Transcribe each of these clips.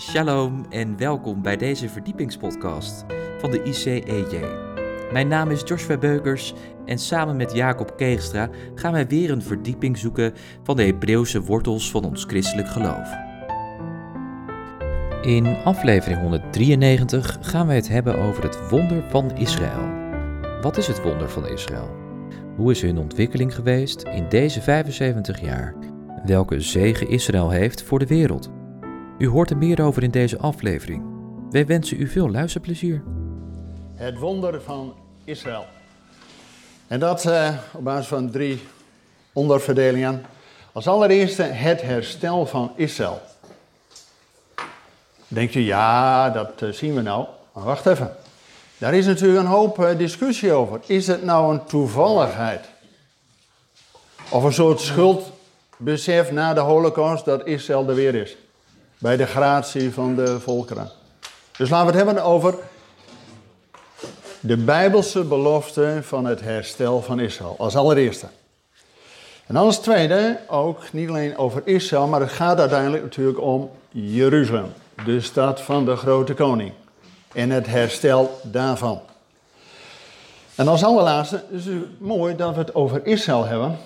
Shalom en welkom bij deze verdiepingspodcast van de ICEJ. Mijn naam is Joshua Beukers en samen met Jacob Keegstra gaan wij weer een verdieping zoeken van de Hebreeuwse wortels van ons christelijk geloof. In aflevering 193 gaan wij het hebben over het wonder van Israël. Wat is het wonder van Israël? Hoe is hun ontwikkeling geweest in deze 75 jaar? Welke zegen Israël heeft voor de wereld? U hoort er meer over in deze aflevering. Wij wensen u veel luisterplezier. Het wonder van Israël. En dat uh, op basis van drie onderverdelingen. Als allereerste het herstel van Israël. Denkt u, ja, dat uh, zien we nou. Maar wacht even. Daar is natuurlijk een hoop uh, discussie over. Is het nou een toevalligheid? Of een soort schuldbesef na de holocaust dat Israël er weer is? Bij de gratie van de volkeren. Dus laten we het hebben over de Bijbelse belofte van het herstel van Israël, als allereerste. En als tweede ook niet alleen over Israël, maar het gaat uiteindelijk natuurlijk om Jeruzalem, de stad van de grote koning, en het herstel daarvan. En als allerlaatste is het mooi dat we het over Israël hebben,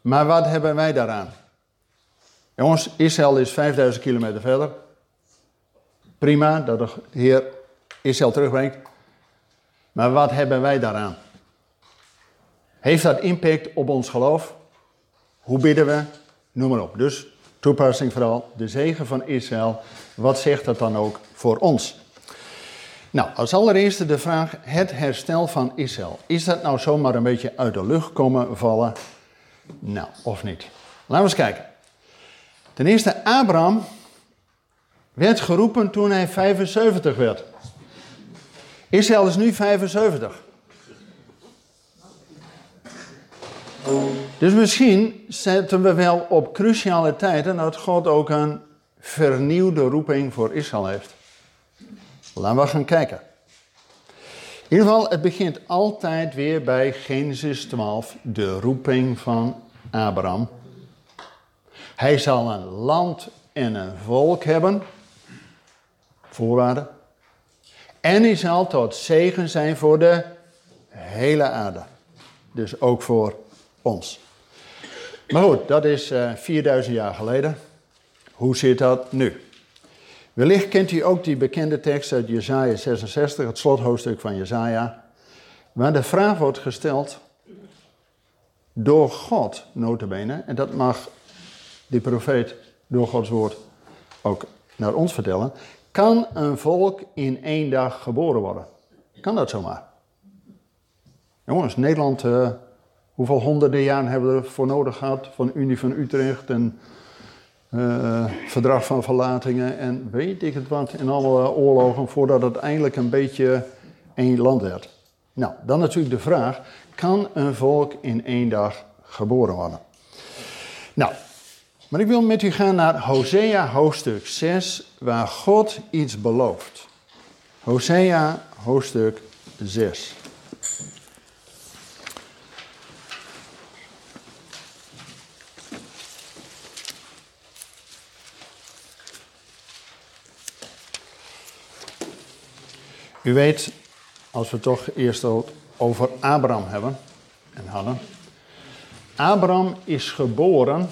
maar wat hebben wij daaraan? Jongens, Israël is 5000 kilometer verder. Prima dat de Heer Israël terugbrengt. Maar wat hebben wij daaraan? Heeft dat impact op ons geloof? Hoe bidden we? Noem maar op. Dus toepassing vooral, de zegen van Israël. Wat zegt dat dan ook voor ons? Nou, als allereerste de vraag, het herstel van Israël. Is dat nou zomaar een beetje uit de lucht komen vallen? Nou, of niet? Laten we eens kijken. Ten eerste, Abraham werd geroepen toen hij 75 werd. Israël is nu 75. Dus misschien zetten we wel op cruciale tijden dat God ook een vernieuwde roeping voor Israël heeft. Laten we gaan kijken. In ieder geval, het begint altijd weer bij Genesis 12, de roeping van Abraham. Hij zal een land en een volk hebben. Voorwaarden. En hij zal tot zegen zijn voor de hele aarde. Dus ook voor ons. Maar goed, dat is uh, eh, 4000 jaar geleden. Hoe zit dat nu? Wellicht kent u ook die bekende tekst uit Jesaja 66, het slothoofdstuk van Jesaja, waar de vraag wordt gesteld door God, notabene, en dat mag die profeet door Gods woord ook naar ons vertellen. Kan een volk in één dag geboren worden? Kan dat zomaar? Jongens, Nederland, uh, hoeveel honderden jaren hebben we ervoor nodig gehad? Van Unie van Utrecht en uh, Verdrag van Verlatingen en weet ik het wat. En alle oorlogen voordat het eindelijk een beetje één land werd. Nou, dan natuurlijk de vraag: kan een volk in één dag geboren worden? Nou, maar ik wil met u gaan naar Hosea hoofdstuk 6, waar God iets belooft. Hosea hoofdstuk 6. U weet, als we toch eerst over Abraham hebben en hadden. Abraham is geboren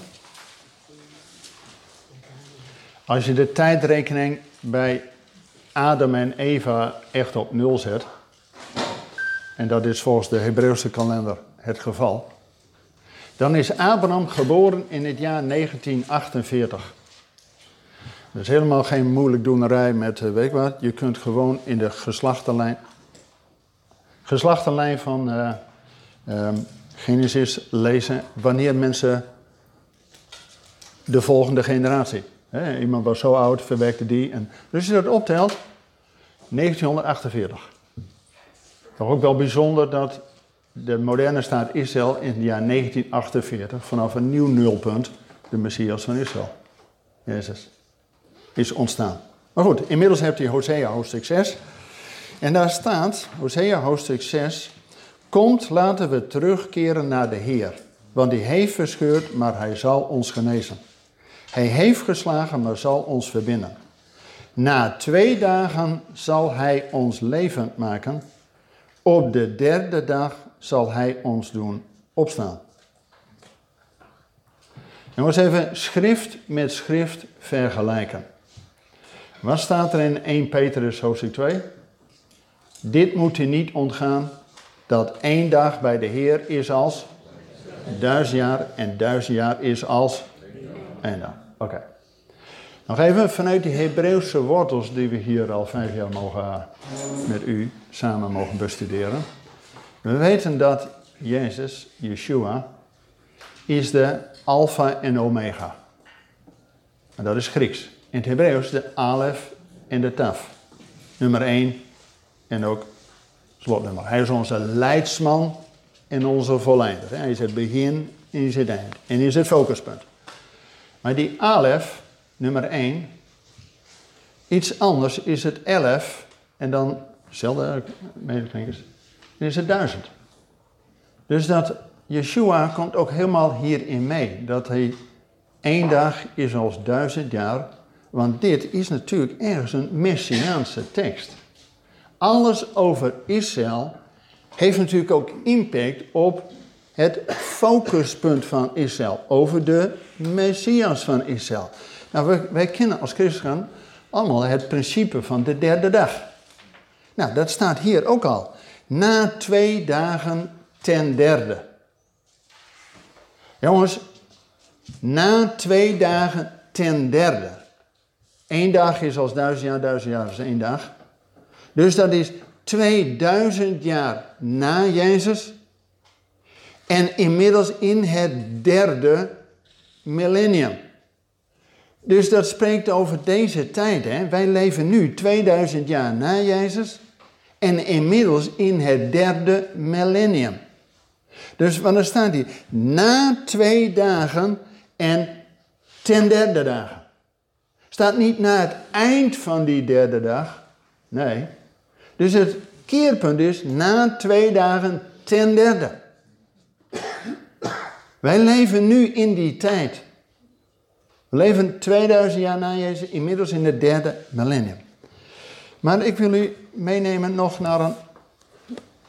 als je de tijdrekening bij Adam en Eva echt op nul zet, en dat is volgens de Hebreeuwse kalender het geval, dan is Abraham geboren in het jaar 1948. Dat is helemaal geen moeilijk doenerij met, uh, weet wat, je kunt gewoon in de geslachtenlijn, geslachtenlijn van uh, um, Genesis lezen wanneer mensen de volgende generatie iemand was zo oud, verwerkte die. En, dus als je dat optelt, 1948. Toch ook wel bijzonder dat de moderne staat Israël in het jaar 1948 vanaf een nieuw nulpunt, de Messias van Israël, Jezus, is ontstaan. Maar goed, inmiddels hebt u Hosea hoofdstuk 6. En daar staat, Hosea hoofdstuk 6, Komt, laten we terugkeren naar de Heer. Want die heeft verscheurd, maar hij zal ons genezen. Hij heeft geslagen, maar zal ons verbinden. Na twee dagen zal hij ons levend maken. Op de derde dag zal hij ons doen opstaan. En we eens even schrift met schrift vergelijken. Wat staat er in 1 Petrus hoofdstuk 2? Dit moet u niet ontgaan, dat één dag bij de Heer is als duizend jaar en duizend jaar is als één dag. Oké. Nog even vanuit die Hebreeuwse wortels die we hier al vijf jaar mogen met u samen mogen bestuderen. We weten dat Jezus, Yeshua, is de alpha en omega. En dat is Grieks. In het Hebreeuws de alef en de taf. Nummer 1 en ook slotnummer. Hij is onze leidsman en onze volleinder. Hij is het begin en hij is het eind. En hij is het focuspunt. Maar die alef, nummer 1, iets anders is het elf en dan, zelfde medeklinkers, dan is het duizend. Dus dat Yeshua komt ook helemaal hierin mee. Dat hij één dag is als duizend jaar. Want dit is natuurlijk ergens een messiaanse tekst. Alles over Israël heeft natuurlijk ook impact op het focuspunt van Israël. Over de Messias van Israël. Nou, wij, wij kennen als christen allemaal het principe van de derde dag. Nou, dat staat hier ook al. Na twee dagen ten derde. Jongens, na twee dagen ten derde. Eén dag is als duizend jaar, duizend jaar is één dag. Dus dat is 2000 jaar na Jezus. En inmiddels in het derde millennium. Dus dat spreekt over deze tijd. Hè? Wij leven nu 2000 jaar na Jezus. En inmiddels in het derde millennium. Dus wat er staat hier? Na twee dagen en ten derde dagen. Staat niet na het eind van die derde dag. Nee. Dus het keerpunt is na twee dagen ten derde. Wij leven nu in die tijd. We leven 2000 jaar na Jezus, inmiddels in het derde millennium. Maar ik wil u meenemen nog naar een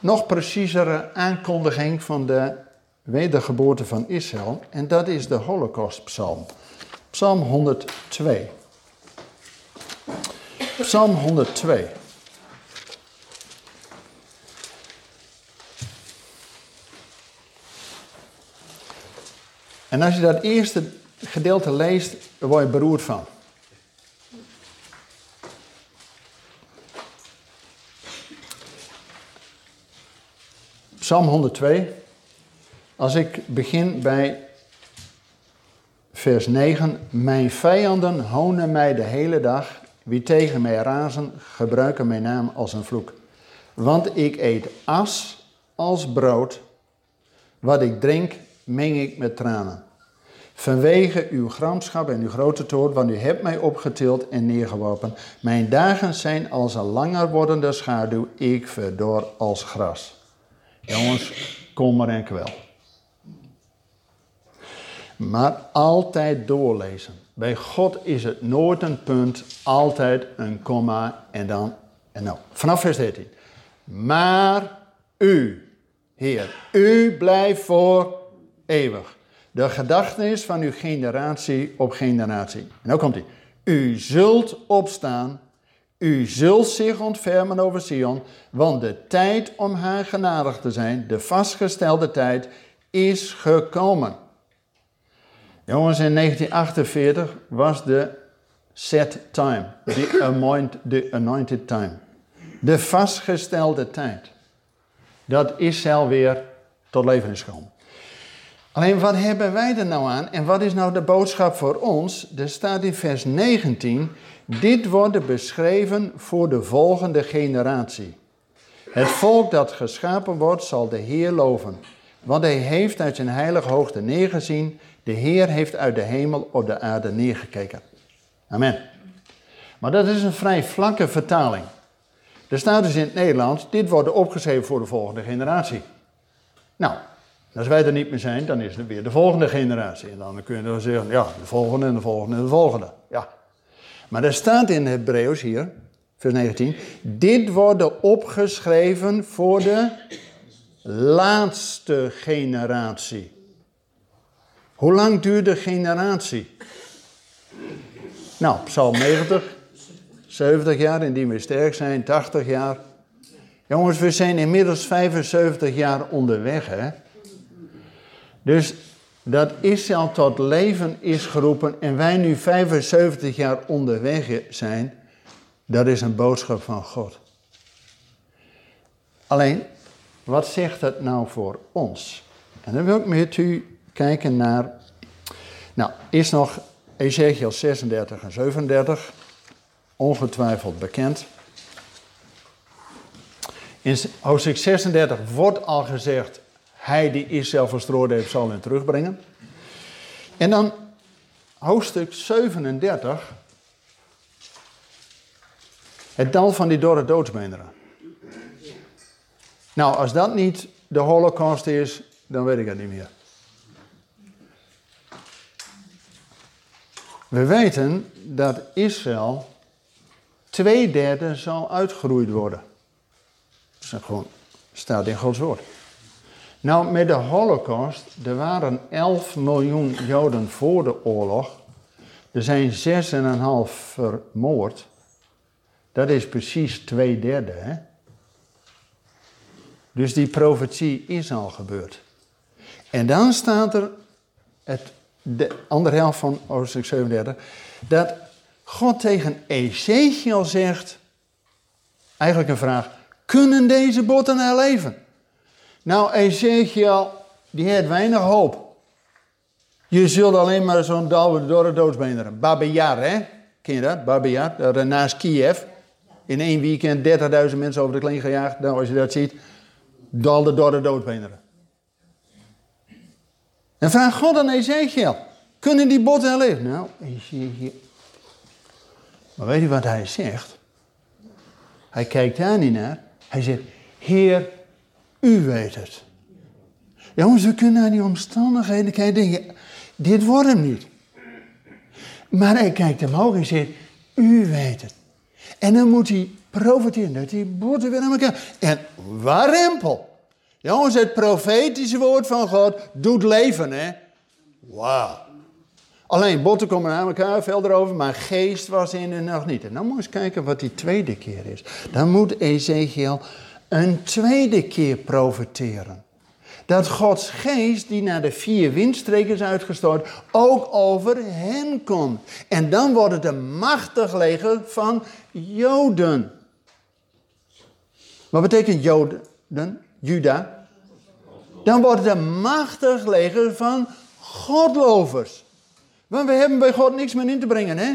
nog preciezere aankondiging van de wedergeboorte van Israël. En dat is de Holocaustpsalm. Psalm 102. Psalm 102. En als je dat eerste gedeelte leest, word je beroerd van. Psalm 102. Als ik begin bij vers 9. Mijn vijanden honen mij de hele dag. Wie tegen mij razen, gebruiken mijn naam als een vloek. Want ik eet as als brood. Wat ik drink, meng ik met tranen. Vanwege uw gramschap en uw grote toorn, want u hebt mij opgetild en neergeworpen. Mijn dagen zijn als een langer wordende schaduw, ik verdor als gras. Jongens, kom maar en kwel. Maar altijd doorlezen. Bij God is het nooit een punt, altijd een komma en dan en nou. Vanaf vers 13. Maar u, Heer, u blijft voor eeuwig. De gedachtenis van uw generatie op generatie. En nou komt hij. U zult opstaan u zult zich ontfermen over Sion, want de tijd om haar genadig te zijn, de vastgestelde tijd, is gekomen. Jongens, in 1948 was de set time, the, anoint, the anointed time. De vastgestelde tijd. Dat Israël weer tot leven is. Alleen wat hebben wij er nou aan en wat is nou de boodschap voor ons? Er staat in vers 19, dit wordt beschreven voor de volgende generatie. Het volk dat geschapen wordt zal de Heer loven, want hij heeft uit zijn heilige hoogte neergezien. De Heer heeft uit de hemel op de aarde neergekeken. Amen. Maar dat is een vrij vlakke vertaling. Er staat dus in het Nederlands, dit wordt opgeschreven voor de volgende generatie. Nou, als wij er niet meer zijn, dan is het weer de volgende generatie. En dan kun je dan zeggen, ja, de volgende en de volgende en de volgende. Ja, Maar er staat in Hebreeuws hier, vers 19, dit wordt opgeschreven voor de laatste generatie. Hoe lang duurt de generatie? Nou, Psalm 90, 70 jaar indien we sterk zijn, 80 jaar. Jongens, we zijn inmiddels 75 jaar onderweg, hè? Dus dat Israël tot leven is geroepen en wij nu 75 jaar onderweg zijn, dat is een boodschap van God. Alleen, wat zegt dat nou voor ons? En dan wil ik met u kijken naar, nou, eerst nog Ezekiel 36 en 37, ongetwijfeld bekend. In hoofdstuk 36 wordt al gezegd, hij die Israël verstrooid heeft zal hen terugbrengen. En dan hoofdstuk 37, het dal van die dorre doodsbeenderen. Nou, als dat niet de holocaust is, dan weet ik het niet meer. We weten dat Israël twee derde zal uitgeroeid worden. Dat is gewoon, staat in Gods woord. Nou, met de holocaust, er waren 11 miljoen Joden voor de oorlog. Er zijn 6,5 vermoord. Dat is precies twee derde, hè? Dus die profetie is al gebeurd. En dan staat er het de andere helft van hoofdstuk 37, dat God tegen Ezekiel zegt, eigenlijk een vraag, kunnen deze botten herleven? Nou, Ezekiel, die heeft weinig hoop. Je zult alleen maar zo'n dal door de doodsbeenderen. Babejar, hè? Ken je dat? Naast Kiev. In één weekend 30.000 mensen over de kling gejaagd. Nou, als je dat ziet, dalde door de doodbeenderen. En vraag God aan Ezekiel. Kunnen die botten herleven? Nou, Ezekiel. Maar weet je wat hij zegt? Hij kijkt daar niet naar. Hij zegt, Heer, u weet het. Jongens, we kunnen naar die omstandigheden kijken denken, dit wordt hem niet. Maar hij kijkt omhoog en zegt, u weet het. En dan moet hij profiteren dat die botten weer aan elkaar. En warempel. Jongens, het profetische woord van God doet leven, hè? Wauw. Alleen botten komen aan elkaar, veel erover, maar geest was in en nog niet. En dan moet je eens kijken wat die tweede keer is. Dan moet Ezekiel een tweede keer profiteren. Dat Gods geest, die naar de vier windstreken is uitgestort, ook over hen komt. En dan wordt het een machtig leger van Joden. Wat betekent Joden? Juda? Dan wordt het een machtig leger van Godlovers. Want we hebben bij God niks meer in te brengen, hè?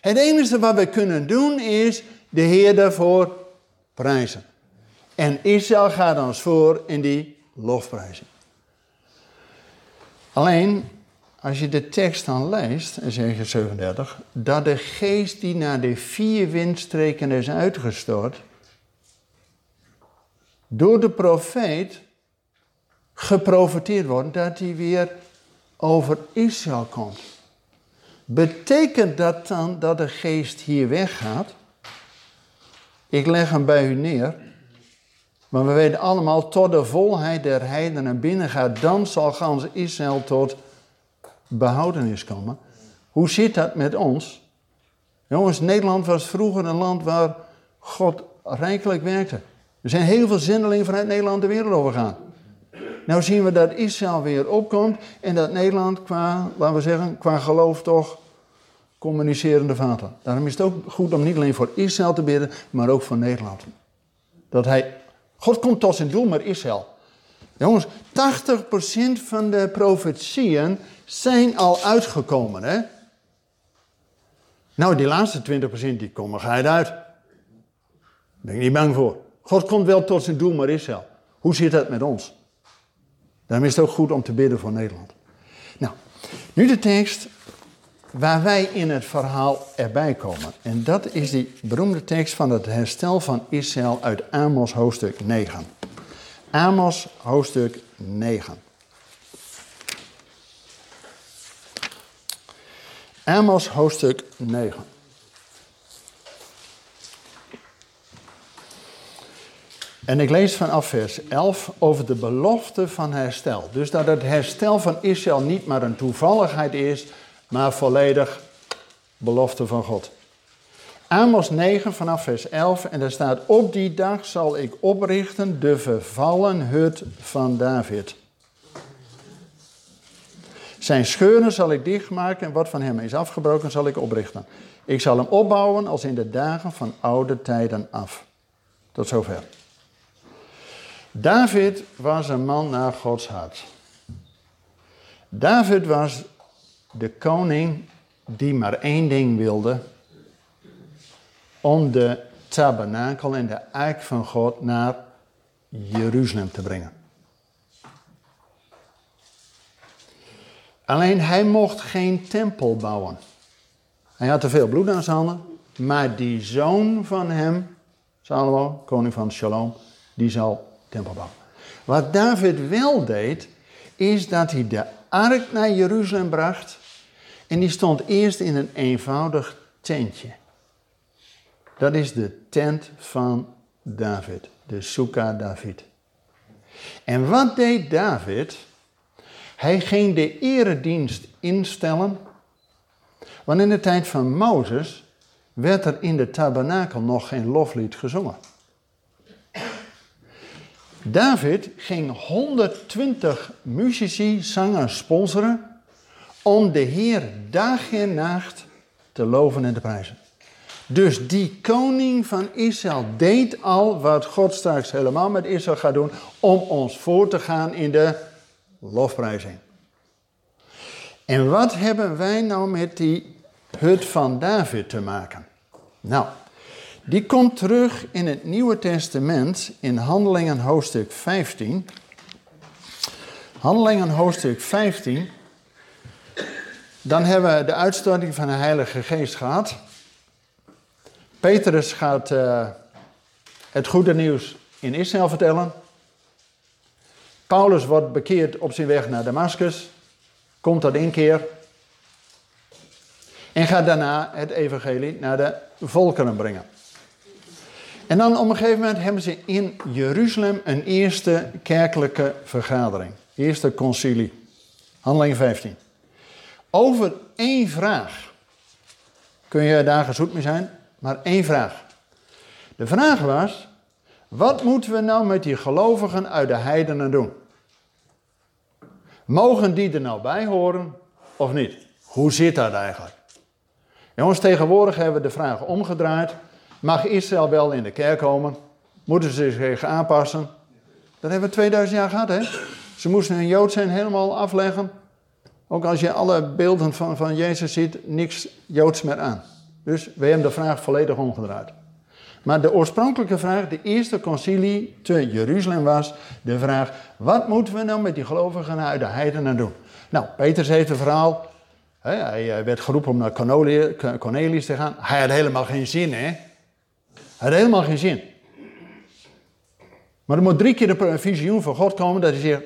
Het enige wat we kunnen doen is de Heer daarvoor prijzen. En Israël gaat ons voor in die lofprijzing. Alleen, als je de tekst dan leest, in Ezekiel 37, dat de geest die naar de vier windstreken is uitgestort, door de profeet geprofiteerd wordt dat hij weer over Israël komt. Betekent dat dan dat de geest hier weggaat? Ik leg hem bij u neer. Maar we weten allemaal, tot de volheid der heidenen binnen gaat, dan zal gans Israël tot behoudenis komen. Hoe zit dat met ons? Jongens, Nederland was vroeger een land waar God rijkelijk werkte. Er zijn heel veel zendelingen vanuit Nederland de wereld overgaan. Nou zien we dat Israël weer opkomt en dat Nederland qua, laten we zeggen, qua geloof toch communicerende vader. Daarom is het ook goed om niet alleen voor Israël te bidden, maar ook voor Nederland. Dat hij, God komt tot zijn doel met Israël. Jongens, 80% van de profetieën zijn al uitgekomen, hè? Nou, die laatste 20% die komen ga uit. Daar ben ik niet bang voor. God komt wel tot zijn doel met Israël. Hoe zit dat met ons? Daarom is het ook goed om te bidden voor Nederland. Nou, nu de tekst waar wij in het verhaal erbij komen. En dat is die beroemde tekst van het herstel van Israël uit Amos hoofdstuk 9. Amos hoofdstuk 9. Amos hoofdstuk 9. En ik lees vanaf vers 11 over de belofte van herstel. Dus dat het herstel van Israël niet maar een toevalligheid is, maar volledig belofte van God. Amos 9 vanaf vers 11 en daar staat: Op die dag zal ik oprichten de vervallen hut van David. Zijn scheuren zal ik dichtmaken en wat van hem is afgebroken zal ik oprichten. Ik zal hem opbouwen als in de dagen van oude tijden af. Tot zover. David was een man naar Gods hart. David was de koning die maar één ding wilde: om de tabernakel en de eik van God naar Jeruzalem te brengen. Alleen hij mocht geen tempel bouwen. Hij had te veel bloed aan zijn handen, maar die zoon van hem, Salomo, koning van Shalom, die zal tempel bouwen. Wat David wel deed, is dat hij de ark naar Jeruzalem bracht en die stond eerst in een eenvoudig tentje. Dat is de tent van David, de Sukkah David. En wat deed David? Hij ging de eredienst instellen. Want in de tijd van Mozes werd er in de tabernakel nog geen loflied gezongen. David ging 120 muzici, zangers sponsoren om de Heer dag en nacht te loven en te prijzen. Dus die koning van Israël deed al wat God straks helemaal met Israël gaat doen om ons voor te gaan in de lofprijzing. En wat hebben wij nou met die hut van David te maken? Nou, die komt terug in het Nieuwe Testament in Handelingen hoofdstuk 15. Handelingen hoofdstuk 15. Dan hebben we de uitstorting van de Heilige Geest gehad. Petrus gaat uh, het goede nieuws in Israël vertellen. Paulus wordt bekeerd op zijn weg naar Damascus, komt tot inkeer en gaat daarna het evangelie naar de volkeren brengen. En dan op een gegeven moment hebben ze in Jeruzalem een eerste kerkelijke vergadering, eerste concilie, handeling 15. Over één vraag kun je daar gezoet mee zijn, maar één vraag. De vraag was, wat moeten we nou met die gelovigen uit de heidenen doen? Mogen die er nou bij horen of niet? Hoe zit dat eigenlijk? Jongens, tegenwoordig hebben we de vraag omgedraaid. Mag Israël wel in de kerk komen? Moeten ze zich aanpassen? Dat hebben we 2000 jaar gehad, hè? Ze moesten hun Jood zijn helemaal afleggen. Ook als je alle beelden van, van Jezus ziet, niks Joods meer aan. Dus we hebben de vraag volledig omgedraaid. Maar de oorspronkelijke vraag, de eerste concilie te Jeruzalem was de vraag: wat moeten we nou met die gelovigen uit de heidenen doen? Nou, Petrus heeft een verhaal. hij werd geroepen om naar Cornelius te gaan. Hij had helemaal geen zin, hè? Hij had helemaal geen zin. Maar er moet drie keer een visioen van God komen dat hij zegt: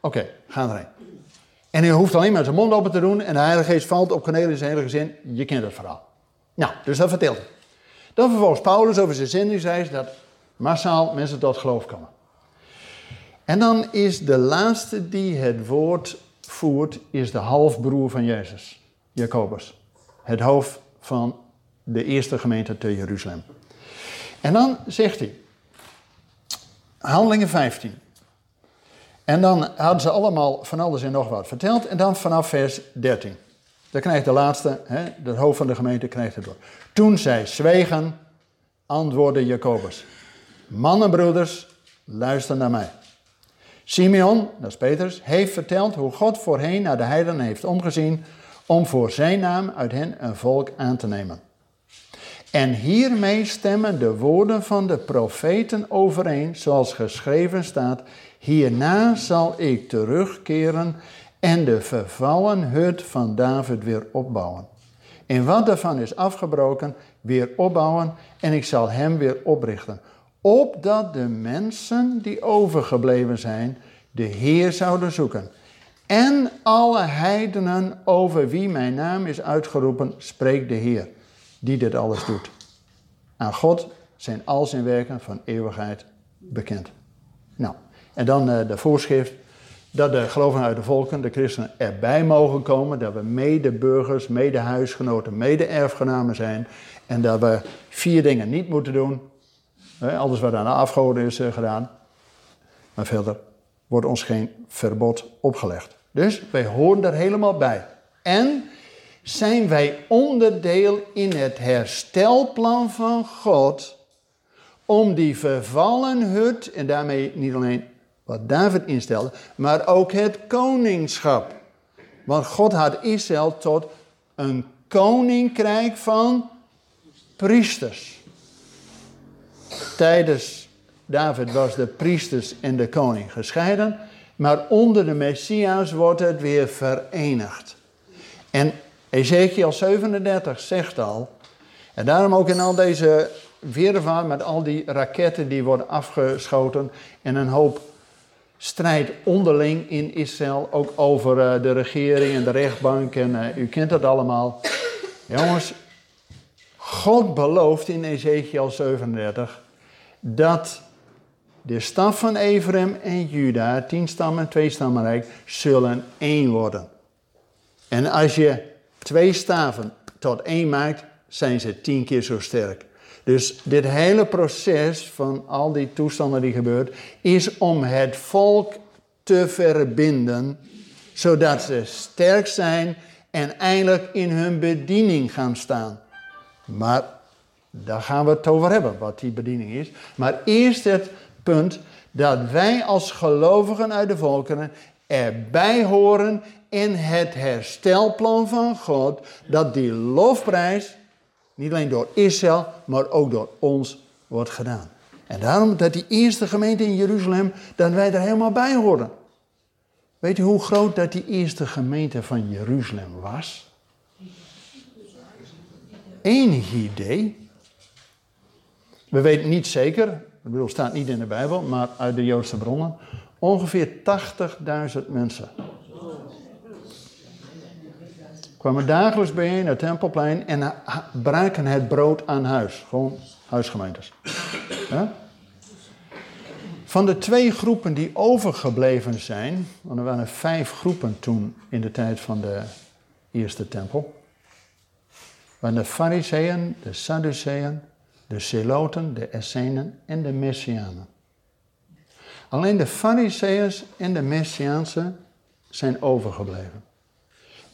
Oké, ga erheen. En hij hoeft alleen maar zijn mond open te doen en de Heilige Geest valt op Cornelius' hele gezin. Je kent het verhaal. Nou, dus dat vertelt hij. Dan vervolgens Paulus over zijn zendingsreis dat massaal mensen tot geloof komen. En dan is de laatste die het woord voert, is de halfbroer van Jezus, Jacobus. Het hoofd van de eerste gemeente te Jeruzalem. En dan zegt hij, handelingen 15. En dan hadden ze allemaal van alles en nog wat verteld. En dan vanaf vers 13. Dan krijgt de laatste, hè, hoofd van de gemeente, krijgt het door. Toen zij zwegen, antwoordde Jacobus. Mannenbroeders, luister naar mij. Simeon, dat is Petrus, heeft verteld hoe God voorheen naar de heidenen heeft omgezien om voor zijn naam uit hen een volk aan te nemen. En hiermee stemmen de woorden van de profeten overeen, zoals geschreven staat: Hierna zal ik terugkeren en de vervallen hut van David weer opbouwen. En wat ervan is afgebroken, weer opbouwen en ik zal hem weer oprichten. Opdat de mensen die overgebleven zijn, de Heer zouden zoeken. En alle heidenen over wie mijn naam is uitgeroepen, spreekt de Heer, die dit alles doet. Aan God zijn al zijn werken van eeuwigheid bekend. Nou, en dan uh, de voorschrift dat de gelovigen uit de volken, de christenen, erbij mogen komen. Dat we medeburgers, mede-huisgenoten, mede-erfgenamen zijn. En dat we vier dingen niet moeten doen. Alles wat aan de afgoden is gedaan. Maar verder wordt ons geen verbod opgelegd. Dus wij horen er helemaal bij. En zijn wij onderdeel in het herstelplan van God om die vervallen hut, en daarmee niet alleen wat David instelde, maar ook het koningschap. Want God had Israël tot een koninkrijk van priesters. Tijdens David was de priesters en de koning gescheiden, maar onder de Messias wordt het weer verenigd. En Ezekiel 37 zegt al, en daarom ook in al deze virvaar met al die raketten die worden afgeschoten en een hoop strijd onderling in Israël, ook over eh, de regering en de rechtbank en uh, u kent dat allemaal. Jongens, God belooft in Ezekiel 37 dat de staf van Ephraim en Juda, tien stammen, twee stammenrijk, zullen één worden. En als je twee staven tot één maakt, zijn ze tien keer zo sterk. Dus dit hele proces van al die toestanden die gebeurt, is om het volk te verbinden, zodat ze sterk zijn en eindelijk in hun bediening gaan staan. Maar daar gaan we het over hebben, wat die bediening is. Maar eerst het punt dat wij als gelovigen uit de volkeren erbij horen in het herstelplan van God, dat die lofprijs niet alleen door Israël, maar ook door ons wordt gedaan. En daarom dat die eerste gemeente in Jeruzalem, dat wij er helemaal bij horen. Weet u hoe groot dat die eerste gemeente van Jeruzalem was? Enig idee. We weten niet zeker, ik bedoel, staat niet in de Bijbel, maar uit de Joodse bronnen. Ongeveer 80.000 mensen kwamen dagelijks bijeen het tempelplein en braken het brood aan huis. Gewoon huisgemeentes. Van de twee groepen die overgebleven zijn, want er waren vijf groepen toen in de tijd van de eerste tempel, waren de Fariseeën, de Sadduceeën, de Zeloten, de Essenen en de Messianen. Alleen de Fariseeën en de Messiaanse zijn overgebleven.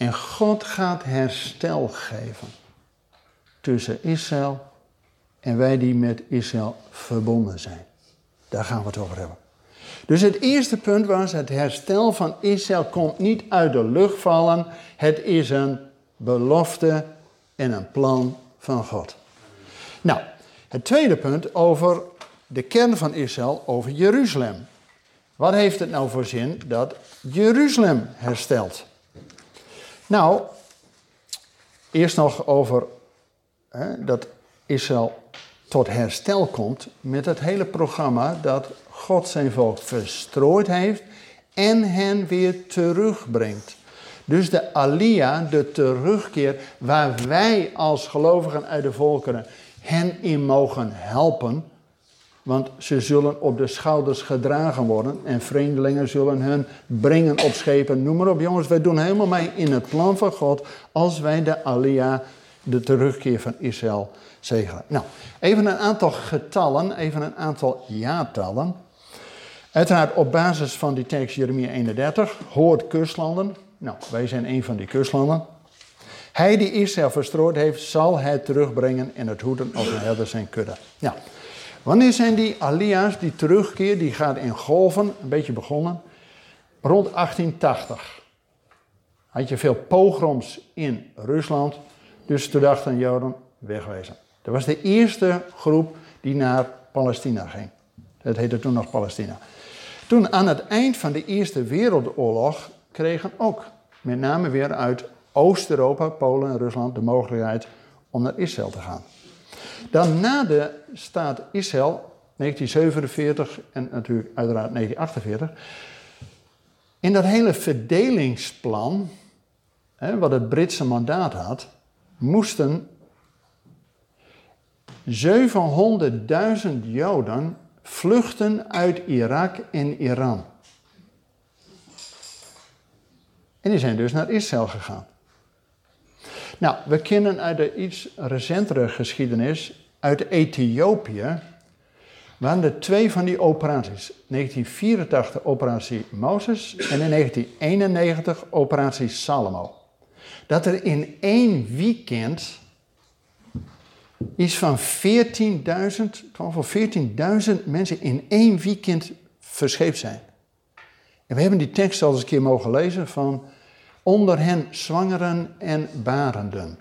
En God gaat herstel geven tussen Israël en wij die met Israël verbonden zijn. Daar gaan we het over hebben. Dus het eerste punt was: het herstel van Israël komt niet uit de lucht vallen. Het is een belofte en een plan van God. Nou, het tweede punt over de kern van Israël, over Jeruzalem. Wat heeft het nou voor zin dat Jeruzalem herstelt? Nou, eerst nog over hè, dat Israël tot herstel komt met het hele programma dat God zijn volk verstrooid heeft en hen weer terugbrengt. Dus de alia, de terugkeer, waar wij als gelovigen uit de volkeren hen in mogen helpen, want ze zullen op de schouders gedragen worden en vreemdelingen zullen hun brengen op schepen. Noem maar op, jongens, wij doen helemaal mee in het plan van God als wij de Alia, de terugkeer van Israël, zegenen. Nou, even een aantal getallen, even een aantal jaartallen. Uiteraard op basis van die tekst Jeremia 31, hoort kustlanden. Nou, wij zijn een van die kustlanden. Hij die Israël verstrooid heeft, zal het terugbrengen en het hoeden als een herder zijn kudde. Nou, Wanneer zijn die alia's, die terugkeer, die gaat in golven, een beetje begonnen, rond 1880. Had je veel pogroms in Rusland, dus toen dachten Joden wegwezen. Dat was de eerste groep die naar Palestina ging. Dat heette toen nog Palestina. Toen aan het eind van de Eerste Wereldoorlog kregen ook met name weer uit Oost-Europa, Polen en Rusland de mogelijkheid om naar Israël te gaan. Dan na de staat Israël, 1947 en natuurlijk uiteraard 1948. In dat hele verdelingsplan, hè, wat het Britse mandaat had, moesten 700.000 Joden vluchten uit Irak en Iran. En die zijn dus naar Israël gegaan. Nou, we kennen uit de iets recentere geschiedenis uit Ethiopië waren er twee van die operaties. 1984 operatie Mozes en in 1991 operatie Salomo. Dat er in één weekend iets van 14.000, 12 of 14.000 mensen in één weekend verscheept zijn. En we hebben die tekst al eens een keer mogen lezen van onder hen zwangeren en barenden.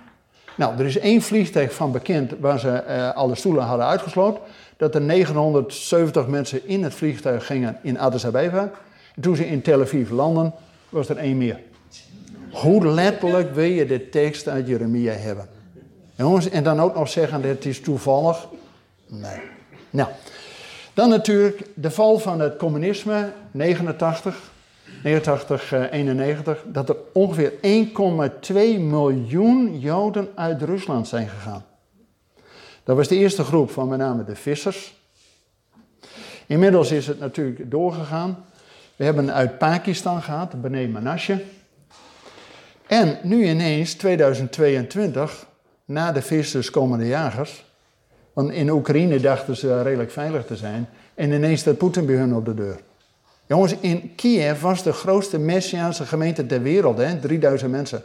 Nou, er is één vliegtuig van bekend waar ze uh, alle stoelen hadden uitgesloten. Dat er 970 mensen in het vliegtuig gingen in Addis Abeba. En toen ze in Tel Aviv landen, was er één meer. Hoe letterlijk wil je de tekst uit Jeremia hebben? Jongens, en dan ook nog zeggen dat het is toevallig? Nee. Nou, dan natuurlijk de val van het communisme, 89. 89, 91, eh, dat er ongeveer 1,2 miljoen Joden uit Rusland zijn gegaan. Dat was de eerste groep van met name de vissers. Inmiddels is het natuurlijk doorgegaan. We hebben uit Pakistan gehad, Bene Menashe. En nu ineens, 2022, na de vissers komen de jagers. Want in Oekraïne dachten ze redelijk veilig te zijn. En ineens staat Poetin bij hun op de deur. Jongens, in Kiev was de grootste Messiaanse gemeente ter wereld, hè? 3000 mensen.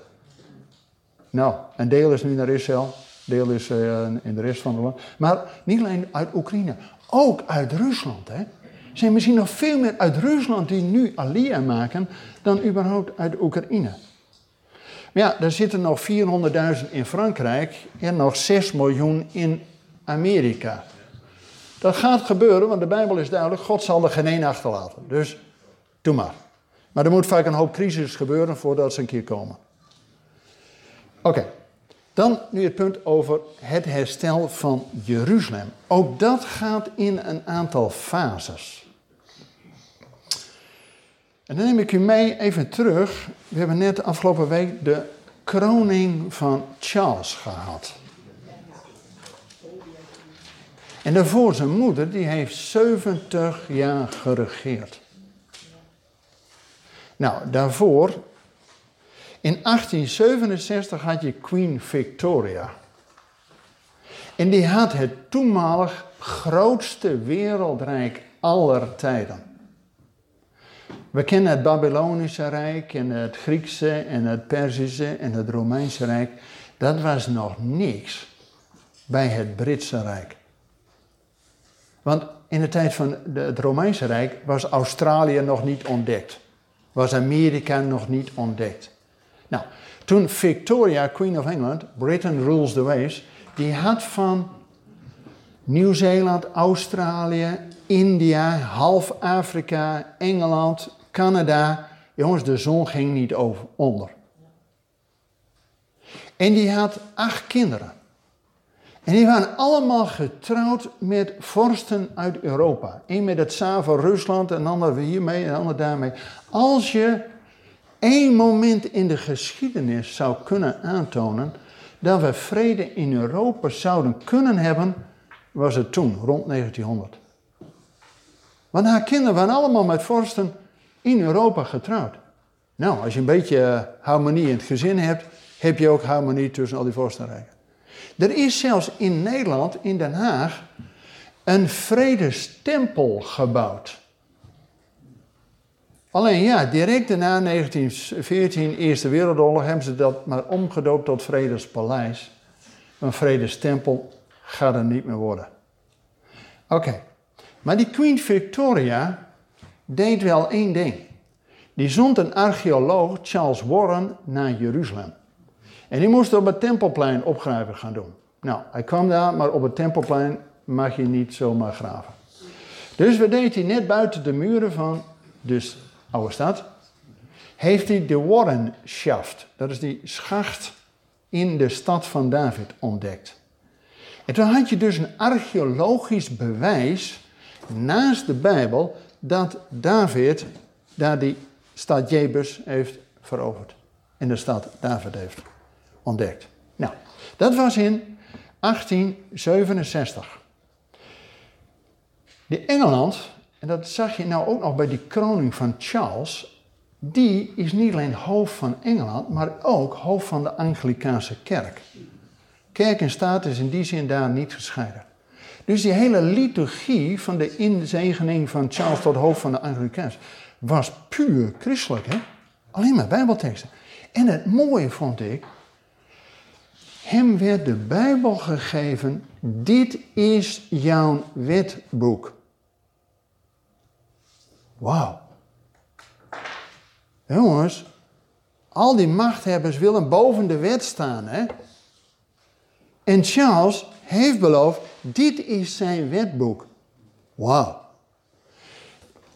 Nou, een deel is nu naar Israël, deel is uh, in de rest van het land. Maar niet alleen uit Oekraïne, ook uit Rusland. Hè? Er zijn misschien nog veel meer uit Rusland die nu Alia maken dan überhaupt uit Oekraïne. Maar ja, er zitten nog 400.000 in Frankrijk en nog 6 miljoen in Amerika. Dat gaat gebeuren, want de Bijbel is duidelijk, God zal er geen één achterlaten. Dus doe maar. Maar er moet vaak een hoop crisis gebeuren voordat ze een keer komen. Oké, dan nu het punt over het herstel van Jeruzalem. Ook dat gaat in een aantal fases. En dan neem ik u mee even terug. We hebben net afgelopen week de kroning van Charles gehad. En daarvoor zijn moeder, die heeft 70 jaar geregeerd. Nou, daarvoor, in 1867 had je Queen Victoria. En die had het toenmalig grootste wereldrijk aller tijden. We kennen het Babylonische Rijk en het Griekse en het Perzische en het Romeinse Rijk. Dat was nog niks bij het Britse Rijk. Want in de tijd van het Romeinse Rijk was Australië nog niet ontdekt. Was Amerika nog niet ontdekt. Nou, toen Victoria, Queen of England, Britain rules the waves, die had van Nieuw-Zeeland, Australië, India, half Afrika, Engeland, Canada. Jongens, de zon ging niet over, onder. En die had acht kinderen. En die waren allemaal getrouwd met vorsten uit Europa. Eén met het tsaar van Rusland, een ander hiermee en een ander daarmee. Als je één moment in de geschiedenis zou kunnen aantonen dat we vrede in Europa zouden kunnen hebben, was het toen, rond 1900. Want haar kinderen waren allemaal met vorsten in Europa getrouwd. Nou, als je een beetje harmonie in het gezin hebt, heb je ook harmonie tussen al die vorstenrijken. Er is zelfs in Nederland, in Den Haag, een vredestempel gebouwd. Alleen ja, direct na 1914, Eerste Wereldoorlog, hebben ze dat maar omgedoopt tot Vredespaleis. Een vredestempel gaat er niet meer worden. Oké, maar die Queen Victoria deed wel één ding. Die zond een archeoloog, Charles Warren, naar Jeruzalem. En die moest op het Tempelplein opgraven gaan doen. Nou, hij kwam daar, maar op het Tempelplein mag je niet zomaar graven. Dus wat deed hij net buiten de muren van de oude stad? Heeft hij de Warren Shaft, dat is die schacht in de stad van David, ontdekt. En toen had je dus een archeologisch bewijs naast de Bijbel dat David daar die stad Jebus heeft veroverd. En de stad David heeft ontdekt. Nou, dat was in 1867. De Engeland, en dat zag je nou ook nog bij die kroning van Charles, die is niet alleen hoofd van Engeland, maar ook hoofd van de Anglikaanse kerk. Kerk en staat is in die zin daar niet gescheiden. Dus die hele liturgie van de inzegening van Charles tot hoofd van de Anglikaans was puur christelijk. Hè? Alleen maar bijbelteksten. En het mooie vond ik, hem werd de Bijbel gegeven, dit is jouw wetboek. Wauw. Jongens, al die machthebbers willen boven de wet staan. Hè? En Charles heeft beloofd, dit is zijn wetboek. Wauw.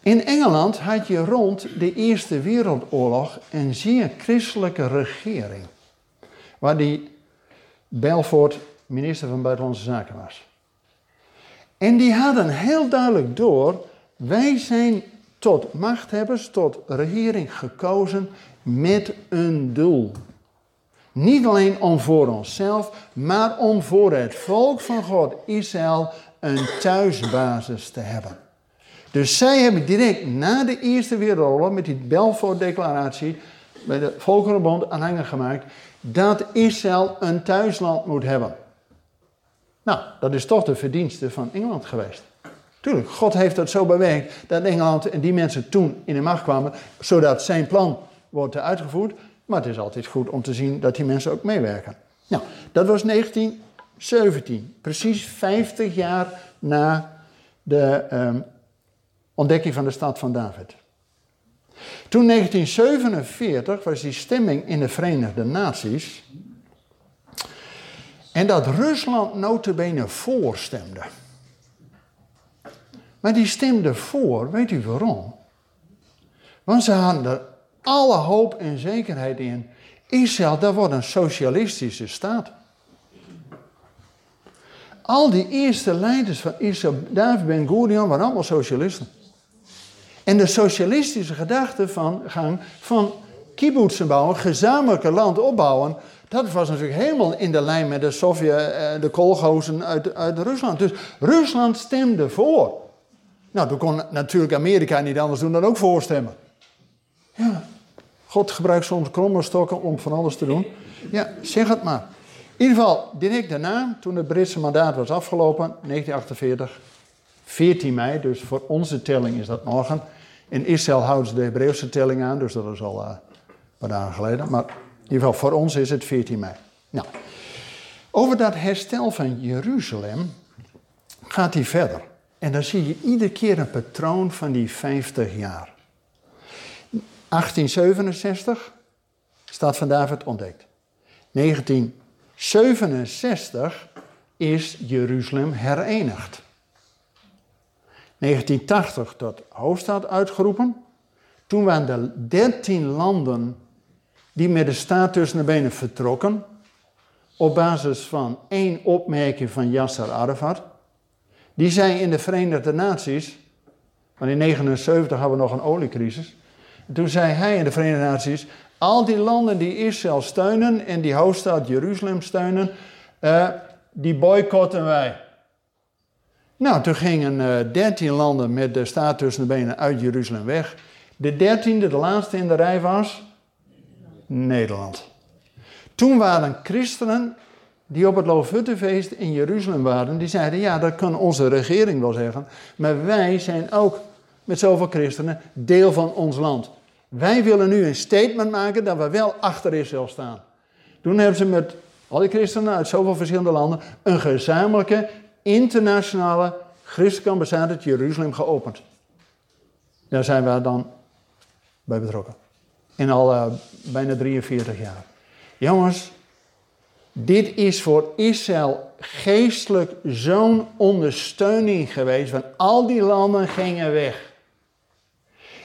In Engeland had je rond de Eerste Wereldoorlog een zeer christelijke regering. Waar die Belfort minister van Buitenlandse Zaken was. En die hadden heel duidelijk door, wij zijn tot machthebbers, tot regering gekozen met een doel. Niet alleen om voor onszelf, maar om voor het volk van God, Israël, een thuisbasis te hebben. Dus zij hebben direct na de Eerste Wereldoorlog met die Balfour-declaratie bij de Volkerenbond aanhanger gemaakt dat Israël een thuisland moet hebben. Nou, dat is toch de verdienste van Engeland geweest. Tuurlijk, God heeft dat zo bewerkt dat Engeland en die mensen toen in de macht kwamen, zodat zijn plan wordt uitgevoerd. Maar het is altijd goed om te zien dat die mensen ook meewerken. Nou, dat was 1917, precies 50 jaar na de um, ontdekking van de stad van David. Toen 1947 was die stemming in de Verenigde Naties. En dat Rusland notabene voorstemde. Maar die stemde voor, weet u waarom? Want ze hadden er alle hoop en zekerheid in. Israël, dat wordt een socialistische staat. Al die eerste leiders van Israël, David Ben Gurion, waren allemaal socialisten. En de socialistische gedachtegang van kibbutzen bouwen, gezamenlijke land opbouwen, dat was natuurlijk helemaal in de lijn met de Sovjet, eh, de kolgozen uit, uit Rusland. Dus Rusland stemde voor. Nou, toen kon natuurlijk Amerika niet anders doen dan ook voorstemmen. Ja, God gebruikt soms kromme stokken om van alles te doen. Ja, zeg het maar. In ieder geval, direct daarna, toen het Britse mandaat was afgelopen, 1948, 14 mei, dus voor onze telling is dat morgen. In Israël houden ze de Hebreeuwse telling aan, dus dat is al een paar dagen geleden. Maar in ieder geval, voor ons is het 14 mei. Nou, over dat herstel van Jeruzalem gaat hij verder. En dan zie je iedere keer een patroon van die 50 jaar. 1867, staat van David ontdekt. 1967 is Jeruzalem herenigd. 1980 tot hoofdstad uitgeroepen. Toen waren er 13 landen die met de staat tussen de benen vertrokken. Op basis van één opmerking van Yasser Arafat. Die zei in de Verenigde Naties, want in 1979 hadden we nog een oliecrisis. Toen zei hij in de Verenigde Naties, al die landen die Israël steunen en die hoofdstad Jeruzalem steunen, uh, die boycotten wij. Nou, toen gingen eh, 13 landen met de staat tussen de benen uit Jeruzalem weg. De dertiende, de laatste in de rij was Nederland. Toen waren christenen die op het Loofhuttenfeest in Jeruzalem waren, die zeiden, ja, dat kan onze regering wel zeggen, maar wij zijn ook met zoveel christenen deel van ons land. Wij willen nu een statement maken dat we wel achter Israël staan. Toen hebben ze met al die christenen uit zoveel verschillende landen een gezamenlijke internationale christelijke ambassade in Jeruzalem geopend. Daar zijn we dan bij betrokken. In al uh, bijna 43 jaar. Jongens, dit is voor Israël geestelijk zo'n ondersteuning geweest, want al die landen gingen weg.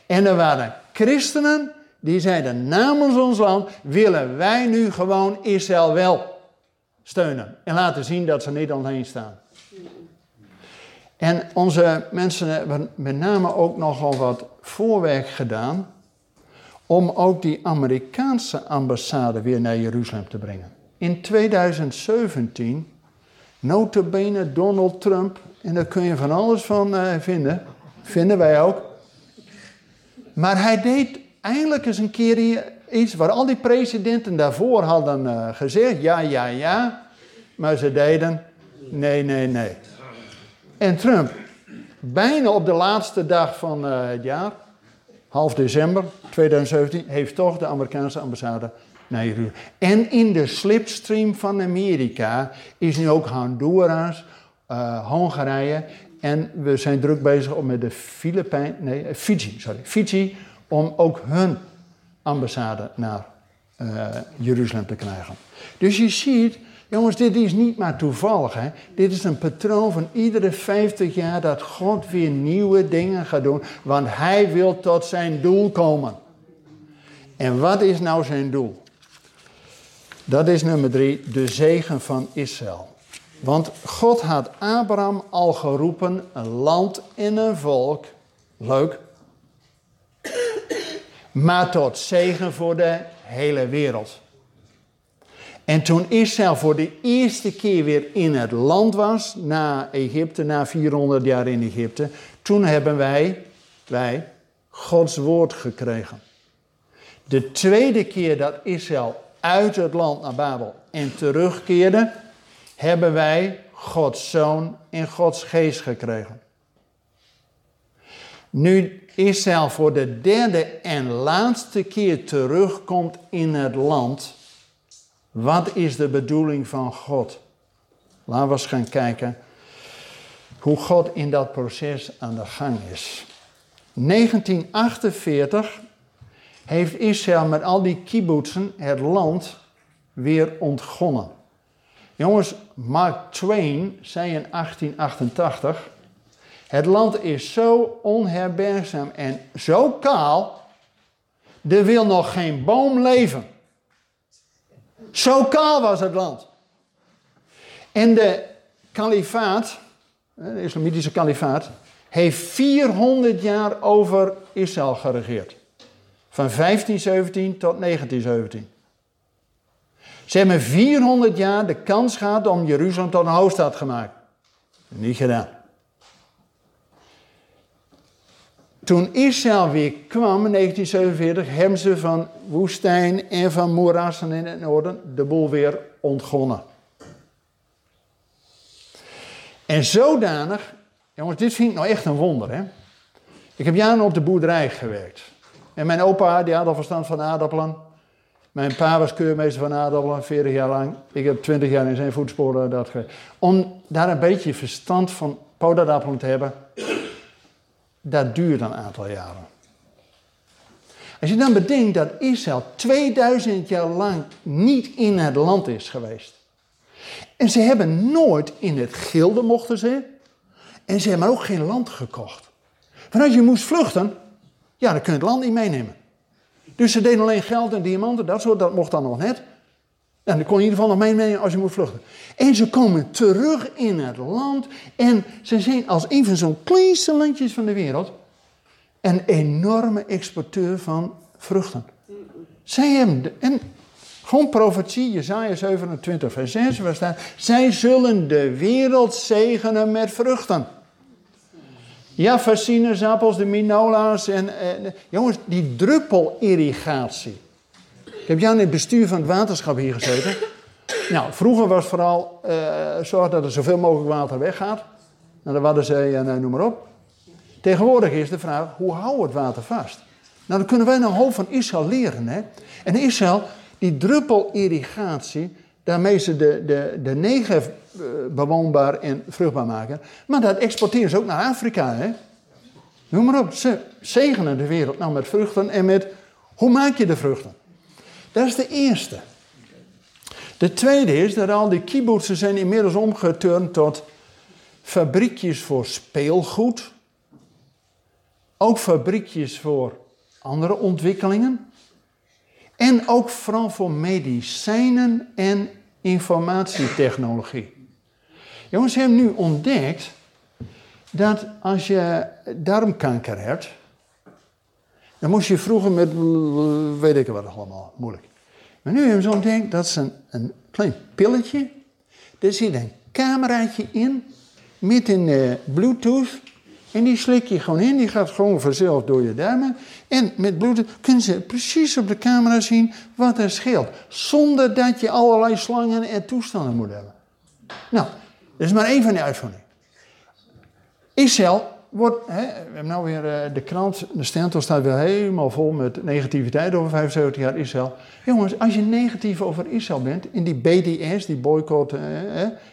En er waren christenen die zeiden namens ons land willen wij nu gewoon Israël wel steunen en laten zien dat ze niet alleen staan. En onze mensen hebben met name ook nogal wat voorwerk gedaan om ook die Amerikaanse ambassade weer naar Jeruzalem te brengen. In 2017, notabene Donald Trump En daar kun je van alles van uh, vinden. Vinden wij ook. Maar hij deed eigenlijk eens een keer iets waar al die presidenten daarvoor hadden uh, gezegd: ja, ja, ja. Maar ze deden nee, nee, nee. En Trump, bijna op de laatste dag van uh, het jaar, half december 2017, heeft toch de Amerikaanse ambassade naar Jeruzalem. En in de slipstream van Amerika is nu ook Honduras, uh, Hongarije. En we zijn druk bezig om met de Filipijn, nee, Fiji, sorry, Fiji, om ook hun ambassade naar Jeruzalem te krijgen. Dus je ziet, jongens, dit is niet maar toevallig. Hè? Dit is een patroon van iedere 50 jaar dat God weer nieuwe dingen gaat doen, want Hij wil tot zijn doel komen. En wat is nou zijn doel? Dat is nummer drie, de zegen van Israël. Want God had Abraham al geroepen, een land en een volk. Leuk. Maar tot zegen voor de hele wereld. En toen Israël voor de eerste keer weer in het land was, na Egypte, na 400 jaar in Egypte, toen hebben wij, wij, Gods woord gekregen. De tweede keer dat Israël uit het land naar Babel en terugkeerde, hebben wij Gods Zoon en Gods Geest gekregen. Nu Israël voor de derde en laatste keer terugkomt in het land, wat is de bedoeling van God? Laten we eens gaan kijken hoe God in dat proces aan de gang is. 1948 heeft Israël met al die kibbutzen het land weer ontgonnen. Jongens, Mark Twain zei in 1888: Het land is zo onherbergzaam en zo kaal, er wil nog geen boom leven. Zo kaal was het land. En de kalifaat, de islamitische kalifaat, heeft 400 jaar over Israël geregeerd. Van 1517 tot 1917. Ze hebben 400 jaar de kans gehad om Jeruzalem tot een hoofdstad gemaakt. Niet gedaan. Toen Israël weer kwam in 1947, hebben ze van woestijn en van moerassen in het noorden de boel weer ontgonnen. En zodanig, jongens, dit vind ik nou echt een wonder. Hè? Ik heb jaren op de boerderij gewerkt. En mijn opa, die had al verstand van aardappelen. Mijn pa was keurmeester van aardappelen, 40 jaar lang. Ik heb 20 jaar in zijn voetsporen dat geweest. Om daar een beetje verstand van podaardappelen te hebben, dat duurt een aantal jaren. Als je dan bedenkt dat Israël 2000 jaar lang niet in het land is geweest. En ze hebben nooit in het gilde mochten ze. En ze hebben ook geen land gekocht. Want als je moest vluchten, ja, dan kun je het land niet meenemen. Dus ze deden alleen geld en diamanten, dat soort, dat mocht dan nog net. En dan kon je in ieder geval nog meenemen als je moet vluchten. En ze komen terug in het land en ze zijn als een van zo'n kleinste landjes van de wereld een enorme exporteur van vruchten. Zij hebben, de, en gewoon profetie, Jezaja 27 vers 6, waar staat, zij zullen de wereld zegenen met vruchten. Ja, sinaasappels, de minola's en, jongens, die druppelirrigatie. Ik heb jou in het bestuur van het waterschap hier gezeten. Nou, vroeger was vooral uh, zorg dat er zoveel mogelijk water weggaat. Naar de Waddenzee en uh, noem maar op. Tegenwoordig is de vraag, hoe houden we het water vast? Nou, dan kunnen wij een hoofd van Israël leren. Hè? En Israël, die druppelirrigatie, daarmee ze de, de, de eh, bewoonbaar en vruchtbaar maken. Maar dat exporteren ze ook naar Afrika. Hè? Noem maar op, ze zegenen de wereld nou met vruchten en met, hoe maak je de vruchten? Dat is de eerste. De tweede is dat al die kibbutzen zijn inmiddels omgeturnd tot fabriekjes voor speelgoed. Ook fabriekjes voor andere ontwikkelingen. En ook vooral voor medicijnen en informatietechnologie. Jongens, hebben nu ontdekt dat als je darmkanker hebt, dan moest je vroeger met, weet ik wat allemaal, moeilijk. Maar nu hebben ze ontdekt dat ze een, een klein pilletje, er zit een cameraatje in, met een eh, Bluetooth. En die slik je gewoon in, die gaat gewoon vanzelf door je darmen. En met Bluetooth kunnen ze precies op de camera zien wat er scheelt. Zonder dat je allerlei slangen en toestanden moet hebben. Nou, dat is maar één van die uitvindingen. Israël hè, we hebben nou weer uh, de krant, de Stentor staat weer helemaal vol met negativiteit over 75 jaar Israël. Jongens, als je negatief over Israël bent, in die BDS, die boycott uh,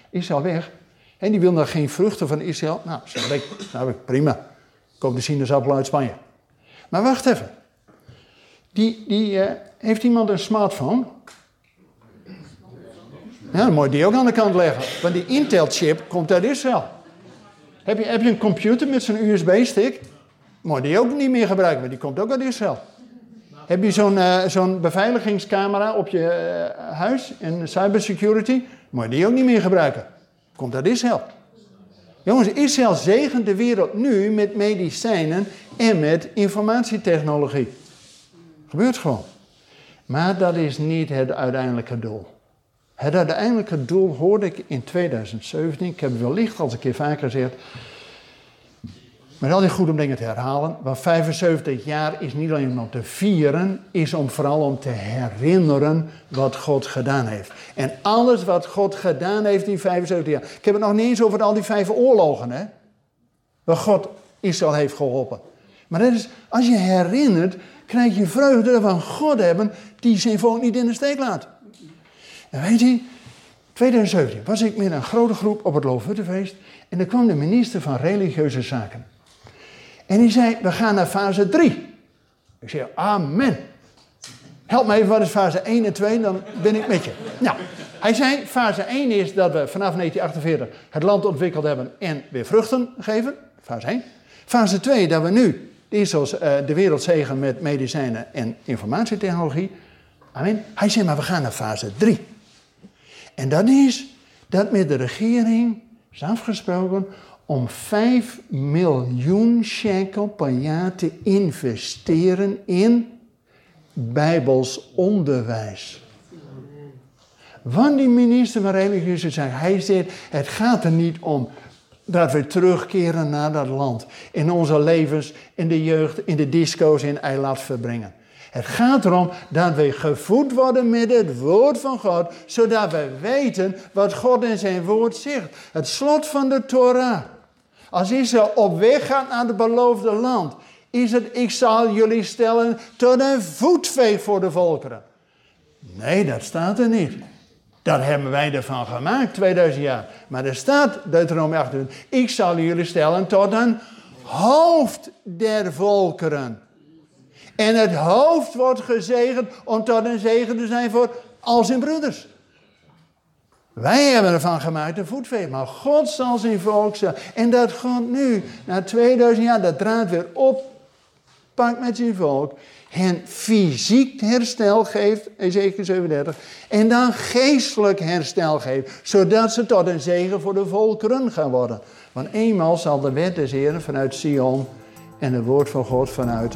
Israël weg, en die wil dan geen vruchten van Israël, nou, zeg ik, nou, ik prima. Koop de sinaasappel uit Spanje. Maar wacht even. Die, die, uh, heeft iemand een smartphone? Ja, dan moet die ook aan de kant leggen. Want die Intel-chip komt uit Israël. Heb je, heb je een computer met zo'n USB-stick? Moet die ook niet meer gebruiken, want die komt ook uit Israël. Heb je zo'n zo'n beveiligingscamera op je uh, huis en cybersecurity? Moet je die ook niet meer gebruiken. Komt uit Israël. Jongens, Israël zegent de wereld nu met medicijnen en met informatietechnologie. Gebeurt gewoon. Maar dat is niet het uiteindelijke doel. Het uiteindelijke doel hoorde ik in 2017. Ik heb het wellicht al een keer vaker gezegd. Maar dat is goed om dingen te herhalen. Want 75 jaar is niet alleen om te vieren, is om vooral om te herinneren wat God gedaan heeft. En alles wat God gedaan heeft in 75 jaar. Ik heb het nog niet eens over al die vijf oorlogen, hè. Waar God Israël heeft geholpen. Maar dat is, als je herinnert, krijg je vreugde van God hebben die zijn volk niet in de steek laat. En weet je, 2017 was ik met een grote groep op het Loofhuttenfeest en er kwam de minister van Religieuze Zaken. En die zei, we gaan naar fase 3. Ik zei, amen. Help me even, wat is fase 1 en 2, dan ben ik met je. Nou, hij zei, fase 1 is dat we vanaf 1948 het land ontwikkeld hebben en weer vruchten geven. Fase 1. Fase 2, dat we nu als, uh, de wereld zegen met medicijnen en informatietechnologie. Amen. Hij zei, maar we gaan naar fase 3. En dat is dat met de regering is afgesproken om 5 miljoen shekel per jaar te investeren in bijbels onderwijs. Want die minister van Religieuze Zaken, hij zegt, het gaat er niet om dat we terugkeren naar dat land. In onze levens, in de jeugd, in de disco's in eiland verbrengen. Het gaat erom dat we gevoed worden met het woord van God, zodat we weten wat God in zijn woord zegt. Het slot van de Torah. Als Israël op weg gaat naar het beloofde land, is het, ik zal jullie stellen tot een voetveeg voor de volkeren. Nee, dat staat er niet. Dat hebben wij ervan gemaakt, 2000 jaar. Maar er staat, Deuteronomie 28, ik zal jullie stellen tot een hoofd der volkeren. En het hoofd wordt gezegend om tot een zegen te zijn voor al zijn broeders. Wij hebben ervan gemaakt een voetveeg, maar God zal zijn volk zijn. En dat God nu, na 2000 jaar, dat draad weer oppakt met zijn volk. Hen fysiek herstel geeft, Ezekiel 37. En dan geestelijk herstel geeft, zodat ze tot een zegen voor de volkeren gaan worden. Want eenmaal zal de wet des Heren vanuit Sion en het woord van God vanuit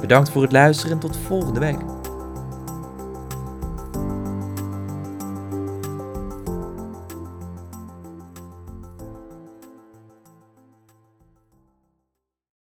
Bedankt voor het luisteren en tot volgende week.